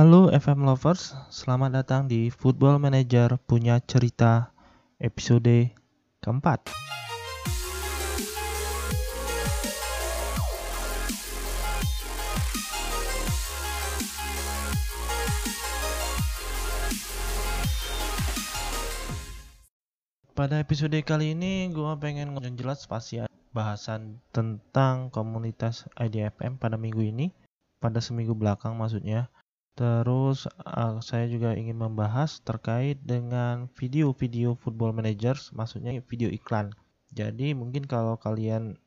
Halo FM Lovers, selamat datang di Football Manager punya cerita episode keempat. Pada episode kali ini gue pengen ngomong jelas pasti bahasan tentang komunitas IDFM pada minggu ini, pada seminggu belakang maksudnya. Terus uh, saya juga ingin membahas terkait dengan video-video football managers, maksudnya video iklan. Jadi mungkin kalau kalian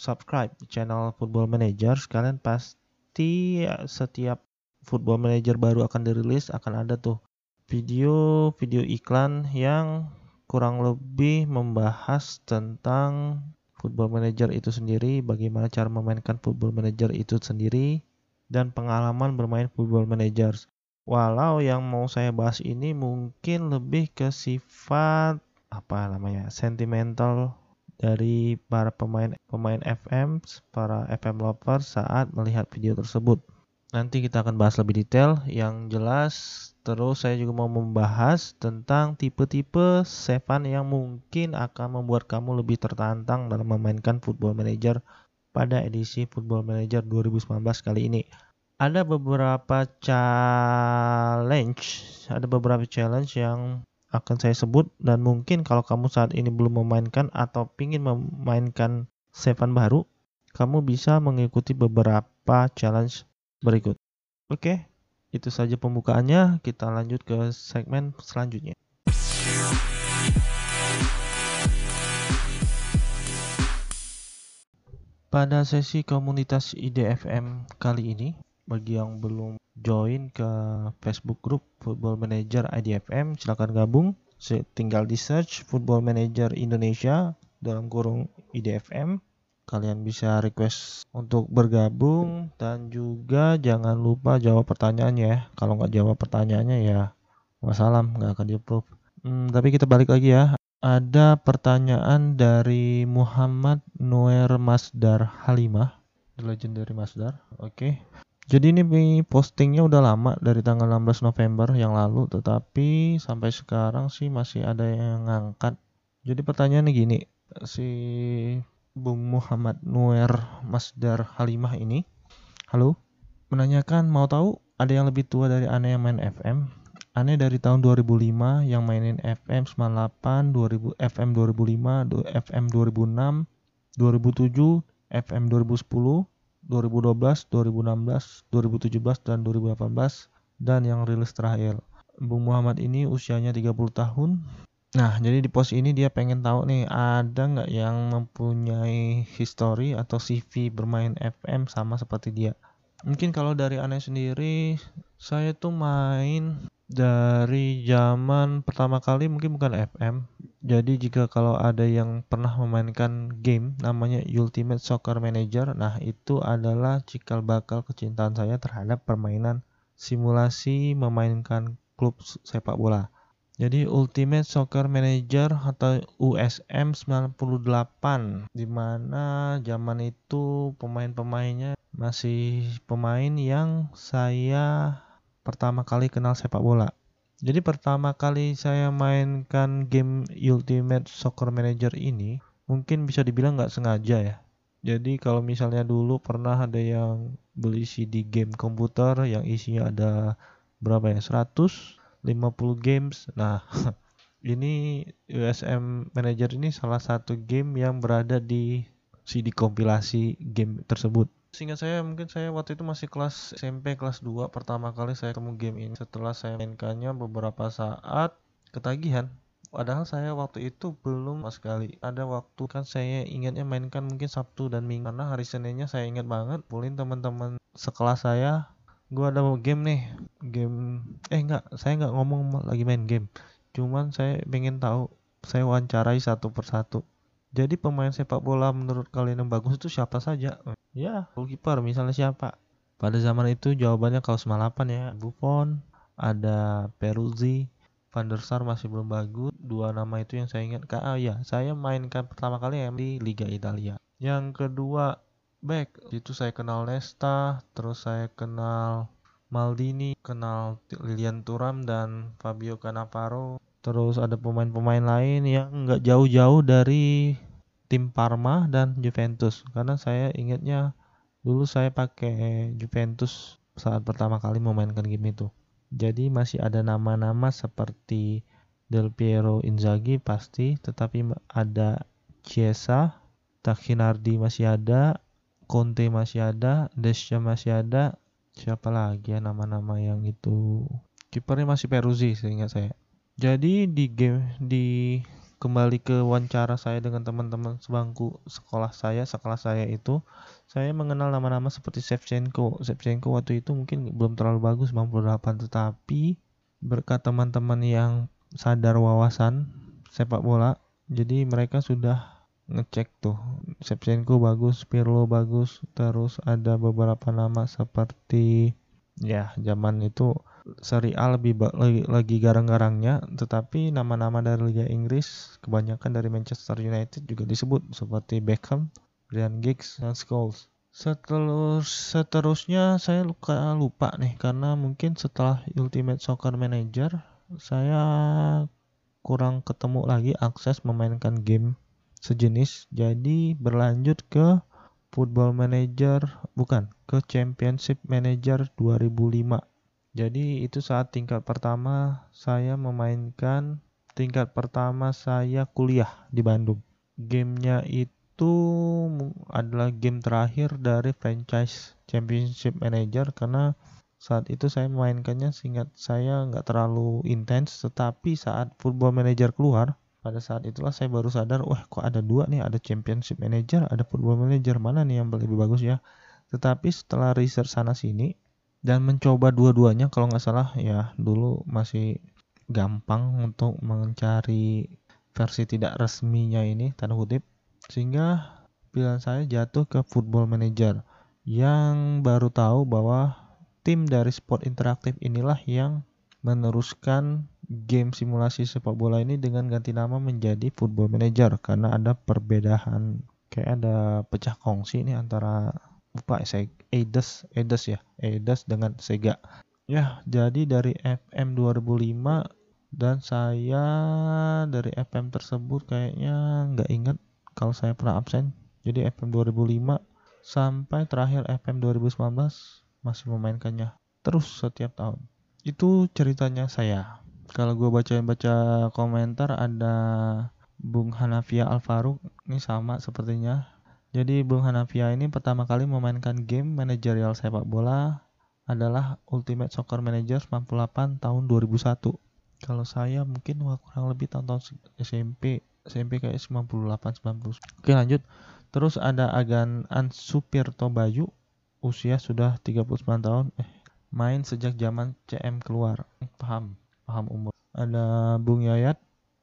subscribe channel football managers, kalian pasti setiap football manager baru akan dirilis akan ada tuh video-video iklan yang kurang lebih membahas tentang football manager itu sendiri, bagaimana cara memainkan football manager itu sendiri, dan pengalaman bermain football manager. Walau yang mau saya bahas ini mungkin lebih ke sifat apa namanya sentimental dari para pemain pemain FM, para FM lovers saat melihat video tersebut. Nanti kita akan bahas lebih detail. Yang jelas Terus saya juga mau membahas tentang tipe-tipe seven yang mungkin akan membuat kamu lebih tertantang dalam memainkan Football Manager pada edisi Football Manager 2019 kali ini. Ada beberapa challenge, ada beberapa challenge yang akan saya sebut dan mungkin kalau kamu saat ini belum memainkan atau ingin memainkan seven baru, kamu bisa mengikuti beberapa challenge berikut. Oke, itu saja pembukaannya, kita lanjut ke segmen selanjutnya. Pada sesi komunitas IDFM kali ini, bagi yang belum join ke Facebook group Football Manager IDFM, silakan gabung. Tinggal di search Football Manager Indonesia dalam kurung IDFM kalian bisa request untuk bergabung dan juga jangan lupa jawab pertanyaannya ya. Kalau nggak jawab pertanyaannya ya wassalam nggak akan di approve hmm, tapi kita balik lagi ya ada pertanyaan dari Muhammad Noer Masdar Halimah The Legendary Masdar oke okay. jadi ini postingnya udah lama dari tanggal 16 November yang lalu tetapi sampai sekarang sih masih ada yang ngangkat jadi pertanyaannya gini si Bung Muhammad Nuer Masdar Halimah ini. Halo, menanyakan mau tahu ada yang lebih tua dari aneh yang main FM? Aneh dari tahun 2005 yang mainin FM 98, 2000, FM 2005, FM 2006, 2007, FM 2010, 2012, 2016, 2017, dan 2018 dan yang rilis terakhir. Bung Muhammad ini usianya 30 tahun, Nah, jadi di post ini dia pengen tahu nih ada nggak yang mempunyai history atau CV bermain FM sama seperti dia. Mungkin kalau dari aneh sendiri, saya tuh main dari zaman pertama kali mungkin bukan FM. Jadi jika kalau ada yang pernah memainkan game namanya Ultimate Soccer Manager, nah itu adalah cikal bakal kecintaan saya terhadap permainan simulasi memainkan klub sepak bola. Jadi Ultimate Soccer Manager atau USM 98 di mana zaman itu pemain-pemainnya masih pemain yang saya pertama kali kenal sepak bola. Jadi pertama kali saya mainkan game Ultimate Soccer Manager ini mungkin bisa dibilang nggak sengaja ya. Jadi kalau misalnya dulu pernah ada yang beli CD game komputer yang isinya ada berapa ya 100 50 games. Nah, ini USM Manager ini salah satu game yang berada di CD kompilasi game tersebut. Sehingga saya mungkin saya waktu itu masih kelas SMP kelas 2 pertama kali saya ketemu game ini. Setelah saya mainkannya beberapa saat ketagihan. Padahal saya waktu itu belum sama sekali. Ada waktu kan saya ingatnya mainkan mungkin Sabtu dan Minggu karena hari Seninnya saya ingat banget pulin teman-teman sekelas saya gue ada mau game nih game eh enggak saya enggak ngomong lagi main game cuman saya pengen tahu saya wawancarai satu persatu jadi pemain sepak bola menurut kalian yang bagus itu siapa saja? Ya. Goalkeeper misalnya siapa? Pada zaman itu jawabannya kalau 98 ya. Buffon ada Peruzzi Van der Sar masih belum bagus. Dua nama itu yang saya ingat. Ah ya saya mainkan pertama kali yang di Liga Italia. Yang kedua back. Itu saya kenal Nesta terus saya kenal Maldini, kenal Lilian Thuram dan Fabio Cannavaro. Terus ada pemain-pemain lain yang nggak jauh-jauh dari tim Parma dan Juventus. Karena saya ingatnya dulu saya pakai Juventus saat pertama kali memainkan game itu. Jadi masih ada nama-nama seperti Del Piero Inzaghi pasti, tetapi ada Chiesa, Takinardi masih ada, Conte masih ada, Desha masih ada, siapa lagi ya nama-nama yang itu kipernya masih Peruzzi seingat saya. Jadi di game di kembali ke wawancara saya dengan teman-teman sebangku sekolah saya, sekolah saya itu saya mengenal nama-nama seperti Shevchenko. Shevchenko waktu itu mungkin belum terlalu bagus 98 tetapi berkat teman-teman yang sadar wawasan sepak bola jadi mereka sudah ngecek tuh Shevchenko bagus, Pirlo bagus, terus ada beberapa nama seperti ya zaman itu Seri A lebih lagi, lagi garang-garangnya, tetapi nama-nama dari Liga Inggris kebanyakan dari Manchester United juga disebut seperti Beckham, Ryan Giggs, dan Scholes. Setelus, seterusnya saya lupa, lupa nih karena mungkin setelah Ultimate Soccer Manager saya kurang ketemu lagi akses memainkan game sejenis jadi berlanjut ke Football Manager bukan ke Championship Manager 2005 jadi itu saat tingkat pertama saya memainkan tingkat pertama saya kuliah di Bandung. Gamenya itu adalah game terakhir dari franchise Championship Manager karena saat itu saya memainkannya seingat saya nggak terlalu intens tetapi saat Football Manager keluar pada saat itulah saya baru sadar wah kok ada dua nih ada Championship Manager ada Football Manager mana nih yang lebih bagus ya tetapi setelah research sana sini dan mencoba dua-duanya kalau nggak salah ya dulu masih gampang untuk mencari versi tidak resminya ini tanda kutip sehingga pilihan saya jatuh ke Football Manager yang baru tahu bahwa tim dari sport interaktif inilah yang meneruskan game simulasi sepak bola ini dengan ganti nama menjadi Football Manager karena ada perbedaan kayak ada pecah kongsi ini antara lupa saya Eidos Eidos ya Eidos dengan Sega. Ya jadi dari FM 2005 dan saya dari FM tersebut kayaknya nggak ingat kalau saya pernah absen. Jadi FM 2005 sampai terakhir FM 2019 masih memainkannya terus setiap tahun. Itu ceritanya saya. Kalau gue baca-baca komentar ada Bung Hanafia Alfaruk ini sama sepertinya jadi Bung Hanafia ini pertama kali memainkan game manajerial sepak bola adalah Ultimate Soccer Manager 98 tahun 2001. Kalau saya mungkin kurang lebih tahun-tahun SMP, SMP kayak 98 90. Oke, lanjut. Terus ada Agan Ansupirto Bayu, usia sudah 39 tahun, eh main sejak zaman CM keluar. Paham, paham umur. Ada Bung Yayat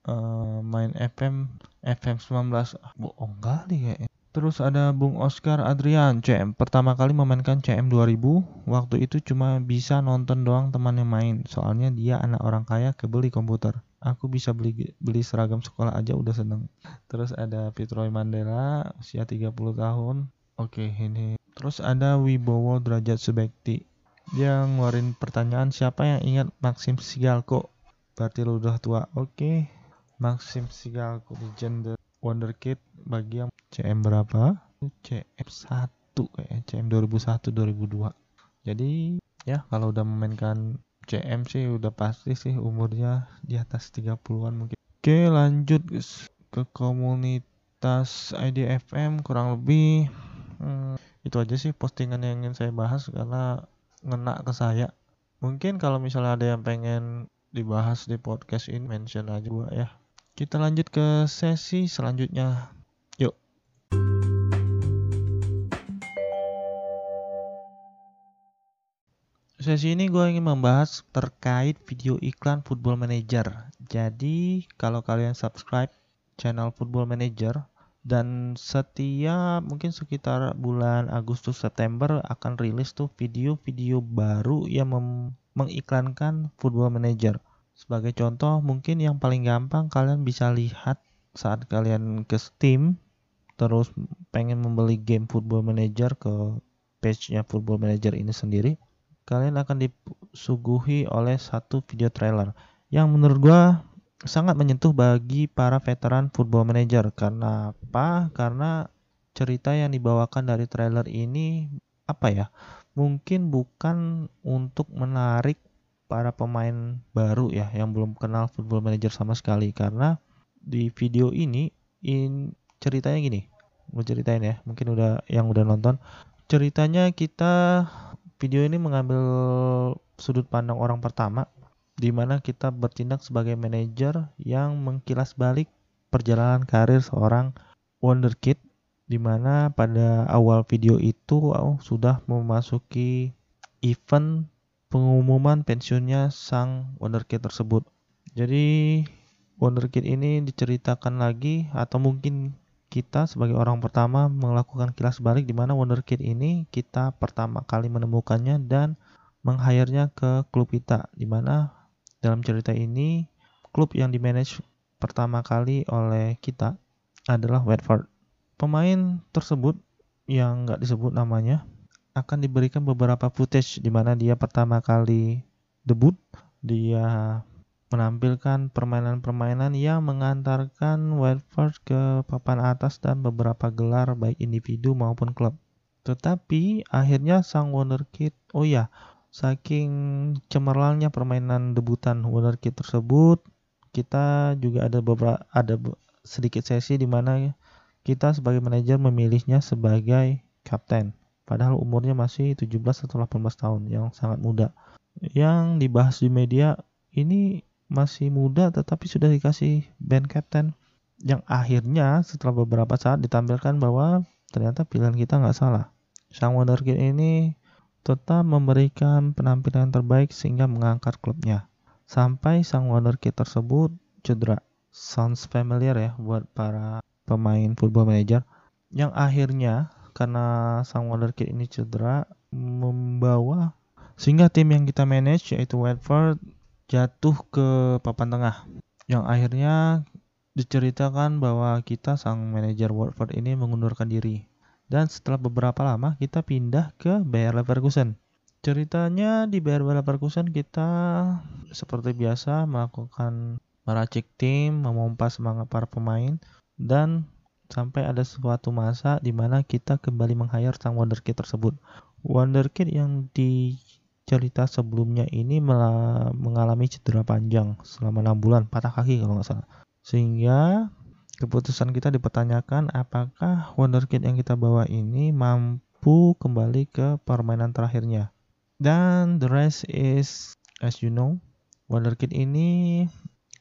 uh, main FM FM 19 ah, bohong kali kayaknya Terus ada Bung Oscar Adrian, CM. Pertama kali memainkan CM 2000, waktu itu cuma bisa nonton doang temannya main. Soalnya dia anak orang kaya kebeli komputer. Aku bisa beli beli seragam sekolah aja udah seneng. Terus ada Fitroy Mandela, usia 30 tahun. Oke, ini. Terus ada Wibowo Derajat Subekti. Dia ngeluarin pertanyaan siapa yang ingat Maxim Sigalko? Berarti lu udah tua. Oke. Maxim Sigalko, legend Wonderkid bagi yang CM berapa? CM 1 kayak CM 2001 2002. Jadi ya kalau udah memainkan CM sih udah pasti sih umurnya di atas 30-an mungkin. Oke, lanjut ke komunitas IDFM kurang lebih hmm, itu aja sih postingan yang ingin saya bahas karena ngena ke saya. Mungkin kalau misalnya ada yang pengen dibahas di podcast ini mention aja gua ya. Kita lanjut ke sesi selanjutnya. Yuk. Sesi ini gue ingin membahas terkait video iklan Football Manager. Jadi kalau kalian subscribe channel Football Manager dan setiap mungkin sekitar bulan Agustus September akan rilis tuh video-video baru yang mengiklankan Football Manager. Sebagai contoh, mungkin yang paling gampang kalian bisa lihat saat kalian ke Steam terus pengen membeli game Football Manager ke page-nya Football Manager ini sendiri. kalian akan disuguhi oleh satu video trailer yang menurut gua sangat menyentuh bagi para veteran football manager. Karena apa? Karena cerita yang dibawakan dari trailer ini apa ya? Mungkin bukan untuk menarik para pemain baru ya yang belum kenal football manager sama sekali. Karena di video ini in ceritanya gini. Mau ceritain ya mungkin udah yang udah nonton. Ceritanya kita video ini mengambil sudut pandang orang pertama di mana kita bertindak sebagai manajer yang mengkilas balik perjalanan karir seorang wonderkid di mana pada awal video itu oh, sudah memasuki event pengumuman pensiunnya sang wonderkid tersebut. Jadi wonderkid ini diceritakan lagi atau mungkin kita sebagai orang pertama melakukan kilas balik di mana wonderkid ini kita pertama kali menemukannya dan meng ke klub kita di mana dalam cerita ini, klub yang dimanage pertama kali oleh kita adalah Watford. Pemain tersebut yang nggak disebut namanya akan diberikan beberapa footage di mana dia pertama kali debut. Dia menampilkan permainan-permainan yang mengantarkan Watford ke papan atas dan beberapa gelar baik individu maupun klub. Tetapi akhirnya sang wonderkid, oh ya, Saking cemerlangnya permainan debutan Wonderkid tersebut, kita juga ada beberapa ada sedikit sesi di mana kita sebagai manajer memilihnya sebagai kapten. Padahal umurnya masih 17 atau 18 tahun yang sangat muda. Yang dibahas di media ini masih muda tetapi sudah dikasih band kapten yang akhirnya setelah beberapa saat ditampilkan bahwa ternyata pilihan kita nggak salah. Sang Wonderkid ini tetap memberikan penampilan terbaik sehingga mengangkat klubnya. Sampai sang wonderkid tersebut cedera. Sounds familiar ya buat para pemain football manager. Yang akhirnya karena sang wonderkid ini cedera membawa sehingga tim yang kita manage yaitu Watford jatuh ke papan tengah. Yang akhirnya diceritakan bahwa kita sang manajer Watford ini mengundurkan diri dan setelah beberapa lama kita pindah ke Bayer Leverkusen. Ceritanya di Bayer Leverkusen kita seperti biasa melakukan meracik tim, memompa semangat para pemain dan sampai ada suatu masa di mana kita kembali meng-hire sang wonderkid tersebut. Wonderkid yang di cerita sebelumnya ini mengalami cedera panjang selama 6 bulan, patah kaki kalau nggak salah. Sehingga keputusan kita dipertanyakan apakah wonderkid yang kita bawa ini mampu kembali ke permainan terakhirnya. Dan the rest is as you know, wonderkid ini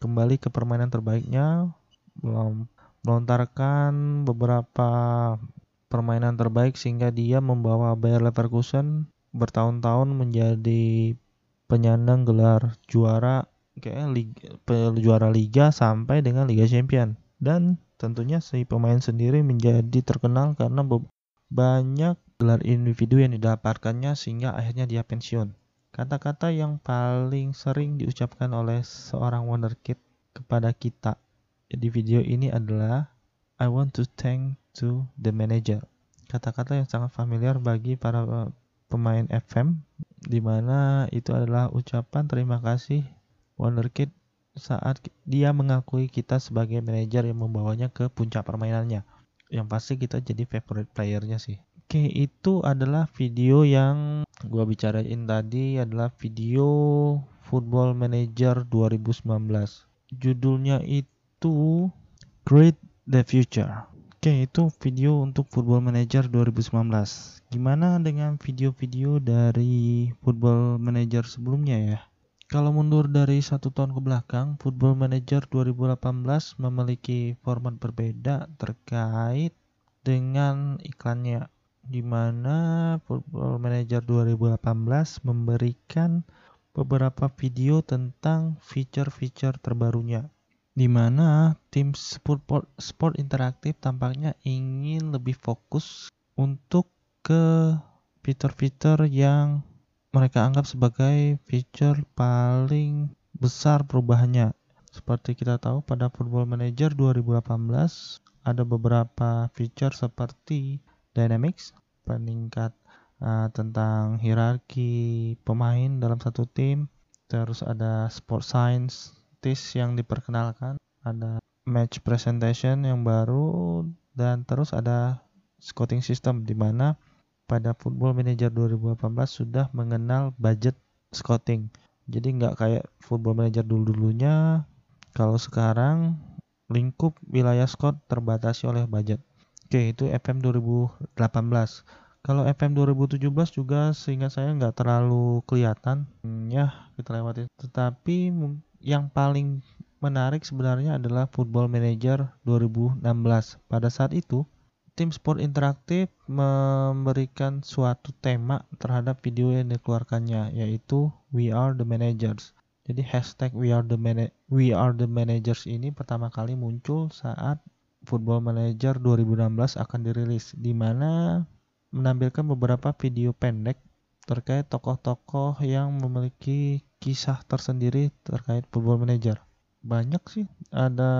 kembali ke permainan terbaiknya melontarkan beberapa permainan terbaik sehingga dia membawa Bayer Leverkusen bertahun-tahun menjadi penyandang gelar juara kayak liga, juara liga sampai dengan Liga Champion dan tentunya si pemain sendiri menjadi terkenal karena banyak gelar individu yang didapatkannya sehingga akhirnya dia pensiun. Kata-kata yang paling sering diucapkan oleh seorang wonderkid kepada kita di video ini adalah I want to thank to the manager. Kata-kata yang sangat familiar bagi para pemain FM di mana itu adalah ucapan terima kasih wonderkid saat dia mengakui kita sebagai manajer yang membawanya ke puncak permainannya. Yang pasti kita jadi favorite playernya sih. Oke, itu adalah video yang gua bicarain tadi adalah video Football Manager 2019. Judulnya itu Create the Future. Oke, itu video untuk Football Manager 2019. Gimana dengan video-video dari Football Manager sebelumnya ya? Kalau mundur dari satu tahun ke belakang, Football Manager 2018 memiliki format berbeda terkait dengan iklannya, di mana Football Manager 2018 memberikan beberapa video tentang fitur-fitur terbarunya, di mana tim sport, sport interaktif tampaknya ingin lebih fokus untuk ke fitur-fitur yang mereka anggap sebagai feature paling besar perubahannya. Seperti kita tahu pada Football Manager 2018 ada beberapa feature seperti Dynamics, peningkat uh, tentang hierarki pemain dalam satu tim. Terus ada sport science tis yang diperkenalkan, ada match presentation yang baru dan terus ada scouting system di mana pada Football Manager 2018 sudah mengenal budget scouting. Jadi nggak kayak Football Manager dulu-dulunya. Kalau sekarang lingkup wilayah scout terbatasi oleh budget. Oke, itu FM 2018. Kalau FM 2017 juga sehingga saya nggak terlalu kelihatan. Hmm, ya, kita lewati. Tetapi yang paling menarik sebenarnya adalah Football Manager 2016. Pada saat itu, tim sport interaktif memberikan suatu tema terhadap video yang dikeluarkannya, yaitu We Are the Managers. Jadi hashtag We Are the Mana We Are the Managers ini pertama kali muncul saat Football Manager 2016 akan dirilis, di mana menampilkan beberapa video pendek terkait tokoh-tokoh yang memiliki kisah tersendiri terkait Football Manager. Banyak sih, ada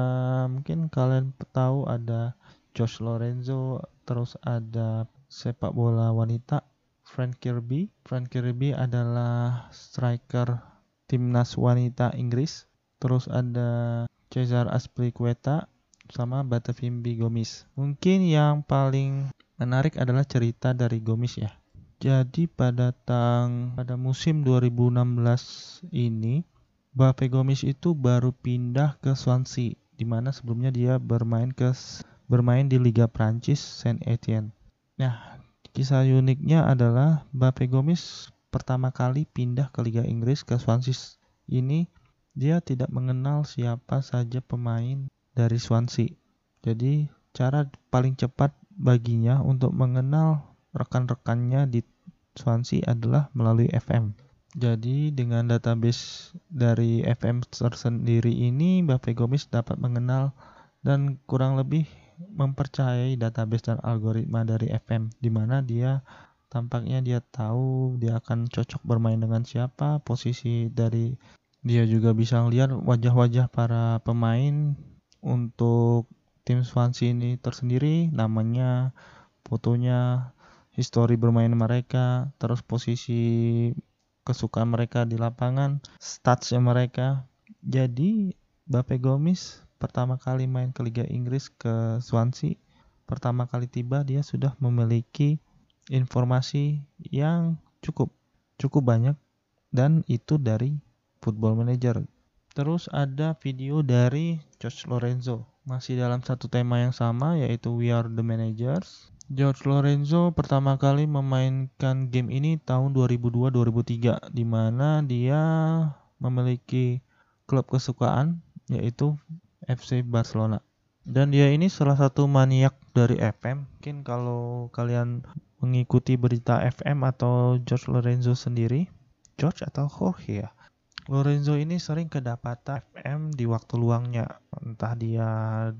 mungkin kalian tahu ada Josh Lorenzo, terus ada sepak bola wanita Frank Kirby. Frank Kirby adalah striker timnas wanita Inggris. Terus ada Cesar Azpilicueta sama Batavimbi Gomis. Mungkin yang paling menarik adalah cerita dari Gomis ya. Jadi pada tang pada musim 2016 ini Bape Gomis itu baru pindah ke Swansea di mana sebelumnya dia bermain ke bermain di Liga Prancis Saint Etienne. Nah, kisah uniknya adalah Bape Gomis pertama kali pindah ke Liga Inggris ke Swansea ini dia tidak mengenal siapa saja pemain dari Swansea. Jadi cara paling cepat baginya untuk mengenal rekan-rekannya di Swansea adalah melalui FM. Jadi dengan database dari FM tersendiri ini, Bape Gomis dapat mengenal dan kurang lebih mempercayai database dan algoritma dari FM, di mana dia tampaknya dia tahu dia akan cocok bermain dengan siapa posisi dari dia juga bisa melihat wajah-wajah para pemain untuk tim Swansea ini tersendiri namanya fotonya histori bermain mereka terus posisi kesukaan mereka di lapangan statsnya mereka jadi Bape Gomis pertama kali main ke Liga Inggris ke Swansea pertama kali tiba dia sudah memiliki informasi yang cukup cukup banyak dan itu dari Football Manager. Terus ada video dari George Lorenzo masih dalam satu tema yang sama yaitu We Are the Managers. George Lorenzo pertama kali memainkan game ini tahun 2002-2003 di mana dia memiliki klub kesukaan yaitu FC Barcelona. Dan dia ini salah satu maniak dari FM. Mungkin kalau kalian mengikuti berita FM atau George Lorenzo sendiri, George atau Jorge ya. Lorenzo ini sering kedapatan FM di waktu luangnya, entah dia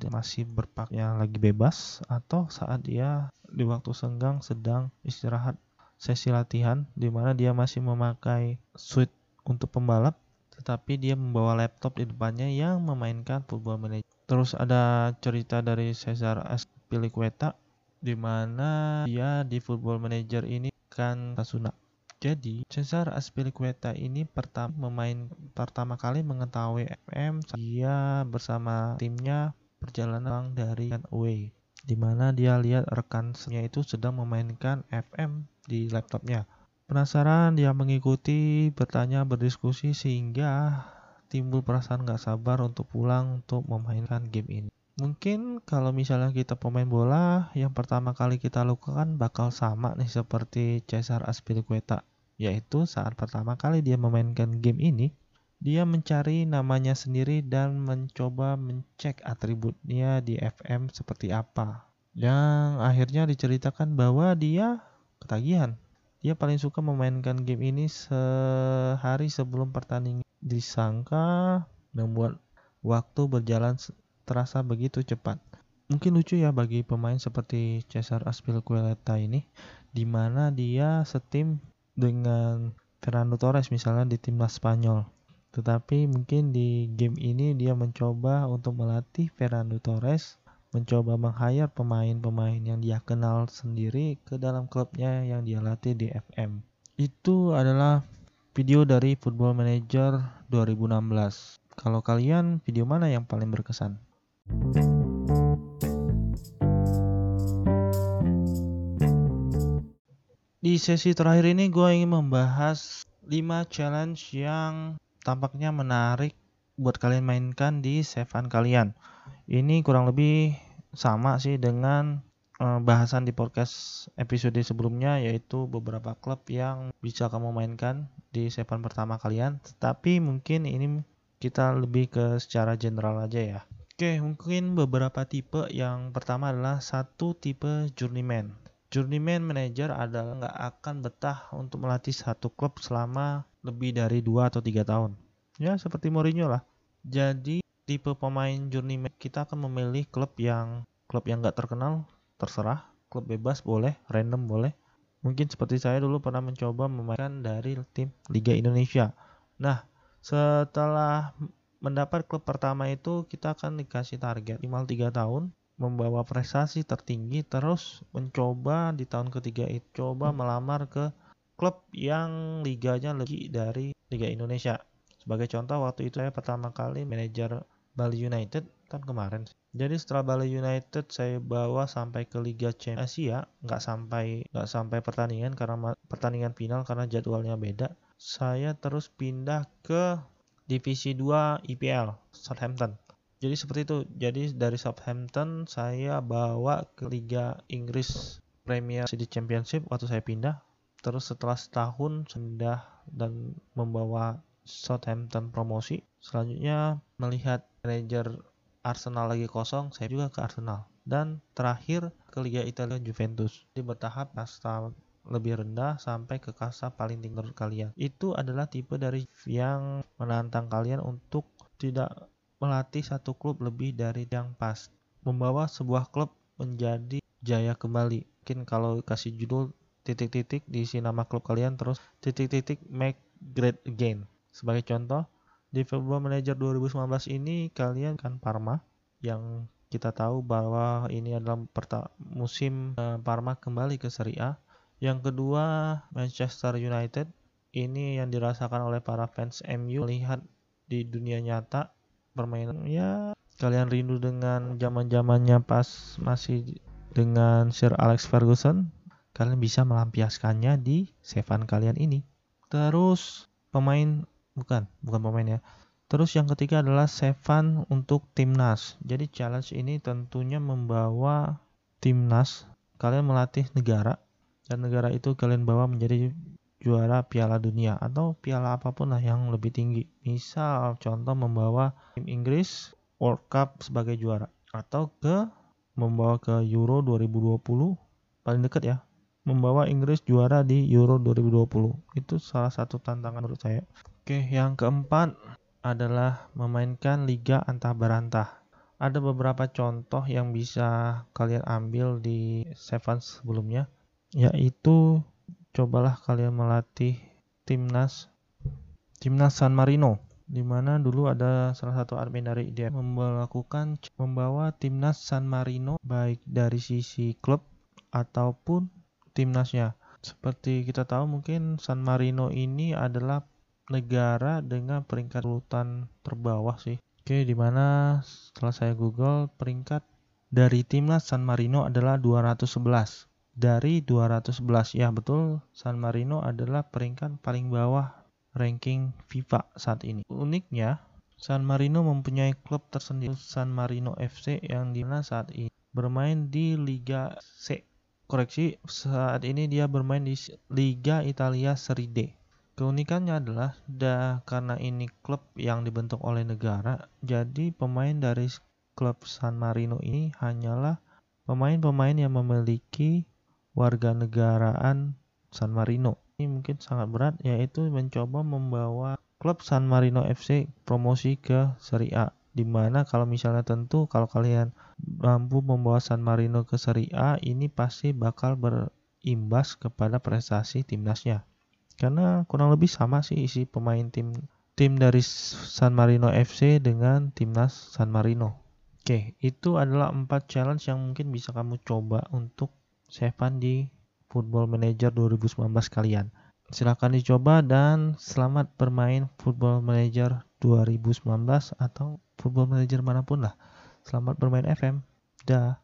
masih berpaknya lagi bebas atau saat dia di waktu senggang sedang istirahat sesi latihan di mana dia masih memakai suit untuk pembalap tetapi dia membawa laptop di depannya yang memainkan Football Manager. Terus ada cerita dari Cesar Azpilicueta di mana dia di Football Manager ini kan Tasuna. Jadi Cesar Azpilicueta ini pertama memain pertama kali mengetahui FM dia bersama timnya perjalanan dari away di mana dia lihat rekannya itu sedang memainkan FM di laptopnya. Penasaran dia mengikuti, bertanya, berdiskusi sehingga timbul perasaan gak sabar untuk pulang untuk memainkan game ini. Mungkin kalau misalnya kita pemain bola, yang pertama kali kita lakukan bakal sama nih seperti Cesar Azpilicueta, yaitu saat pertama kali dia memainkan game ini, dia mencari namanya sendiri dan mencoba mencek atributnya di FM seperti apa. Yang akhirnya diceritakan bahwa dia ketagihan. Dia paling suka memainkan game ini sehari sebelum pertandingan disangka membuat waktu berjalan terasa begitu cepat. Mungkin lucu ya bagi pemain seperti Cesar Azpilicueta ini, di mana dia setim dengan Fernando Torres misalnya di timnas Spanyol. Tetapi mungkin di game ini dia mencoba untuk melatih Fernando Torres mencoba meng-hire pemain-pemain yang dia kenal sendiri ke dalam klubnya yang dia latih di FM. Itu adalah video dari Football Manager 2016. Kalau kalian video mana yang paling berkesan? Di sesi terakhir ini gue ingin membahas 5 challenge yang tampaknya menarik buat kalian mainkan di Sevan kalian. Ini kurang lebih sama sih dengan uh, bahasan di podcast episode sebelumnya yaitu beberapa klub yang bisa kamu mainkan di Sevan pertama kalian. Tapi mungkin ini kita lebih ke secara general aja ya. Oke, mungkin beberapa tipe. Yang pertama adalah satu tipe journeyman. Journeyman manager adalah nggak akan betah untuk melatih satu klub selama lebih dari 2 atau tiga tahun. Ya seperti Mourinho lah. Jadi tipe pemain journeyman kita akan memilih klub yang klub yang nggak terkenal terserah. Klub bebas boleh random boleh. Mungkin seperti saya dulu pernah mencoba memainkan dari tim Liga Indonesia. Nah setelah mendapat klub pertama itu kita akan dikasih target minimal 3 tahun membawa prestasi tertinggi terus mencoba di tahun ketiga itu coba melamar ke klub yang liganya lebih dari Liga Indonesia sebagai contoh waktu itu saya pertama kali manajer Bali United tahun kemarin. Jadi setelah Bali United saya bawa sampai ke Liga Champions Asia, nggak sampai nggak sampai pertandingan karena pertandingan final karena jadwalnya beda. Saya terus pindah ke Divisi 2 IPL Southampton. Jadi seperti itu. Jadi dari Southampton saya bawa ke Liga Inggris Premier City Championship waktu saya pindah. Terus setelah setahun pindah dan membawa Southampton promosi. Selanjutnya melihat manajer Arsenal lagi kosong, saya juga ke Arsenal. Dan terakhir ke Liga Italia Juventus. Di bertahap kasta lebih rendah sampai ke kasta paling tinggi menurut kalian. Itu adalah tipe dari yang menantang kalian untuk tidak melatih satu klub lebih dari yang pas. Membawa sebuah klub menjadi jaya kembali. Mungkin kalau kasih judul titik-titik diisi nama klub kalian terus titik-titik make great again sebagai contoh, di Football Manager 2019 ini kalian kan Parma yang kita tahu bahwa ini adalah musim uh, Parma kembali ke Serie A. Yang kedua, Manchester United ini yang dirasakan oleh para fans MU melihat di dunia nyata permainan ya kalian rindu dengan zaman-zamannya pas masih dengan Sir Alex Ferguson kalian bisa melampiaskannya di Sevan kalian ini. Terus pemain bukan bukan pemain ya. Terus yang ketiga adalah Sevan untuk timnas. Jadi challenge ini tentunya membawa timnas. Kalian melatih negara dan negara itu kalian bawa menjadi juara piala dunia atau piala apa pun lah yang lebih tinggi. Misal contoh membawa tim Inggris World Cup sebagai juara atau ke membawa ke Euro 2020 paling dekat ya membawa Inggris juara di Euro 2020 itu salah satu tantangan menurut saya Oke, yang keempat adalah memainkan liga antah berantah. Ada beberapa contoh yang bisa kalian ambil di Seven sebelumnya, yaitu cobalah kalian melatih timnas timnas San Marino di mana dulu ada salah satu admin dari dia melakukan membawa timnas San Marino baik dari sisi klub ataupun timnasnya. Seperti kita tahu mungkin San Marino ini adalah negara dengan peringkat urutan terbawah sih. Oke, di mana setelah saya Google peringkat dari timnas San Marino adalah 211. Dari 211, ya betul, San Marino adalah peringkat paling bawah ranking FIFA saat ini. Uniknya, San Marino mempunyai klub tersendiri, San Marino FC yang di mana saat ini bermain di Liga C. Koreksi, saat ini dia bermain di Liga Italia Serie D. Keunikannya adalah da, karena ini klub yang dibentuk oleh negara, jadi pemain dari klub San Marino ini hanyalah pemain-pemain yang memiliki warga negaraan San Marino. Ini mungkin sangat berat yaitu mencoba membawa klub San Marino FC promosi ke Serie A. Di mana kalau misalnya tentu kalau kalian mampu membawa San Marino ke Serie A ini pasti bakal berimbas kepada prestasi timnasnya karena kurang lebih sama sih isi pemain tim tim dari San Marino FC dengan timnas San Marino. Oke, itu adalah empat challenge yang mungkin bisa kamu coba untuk fund di Football Manager 2019 kalian. Silahkan dicoba dan selamat bermain Football Manager 2019 atau Football Manager mana pun lah. Selamat bermain FM. Dah.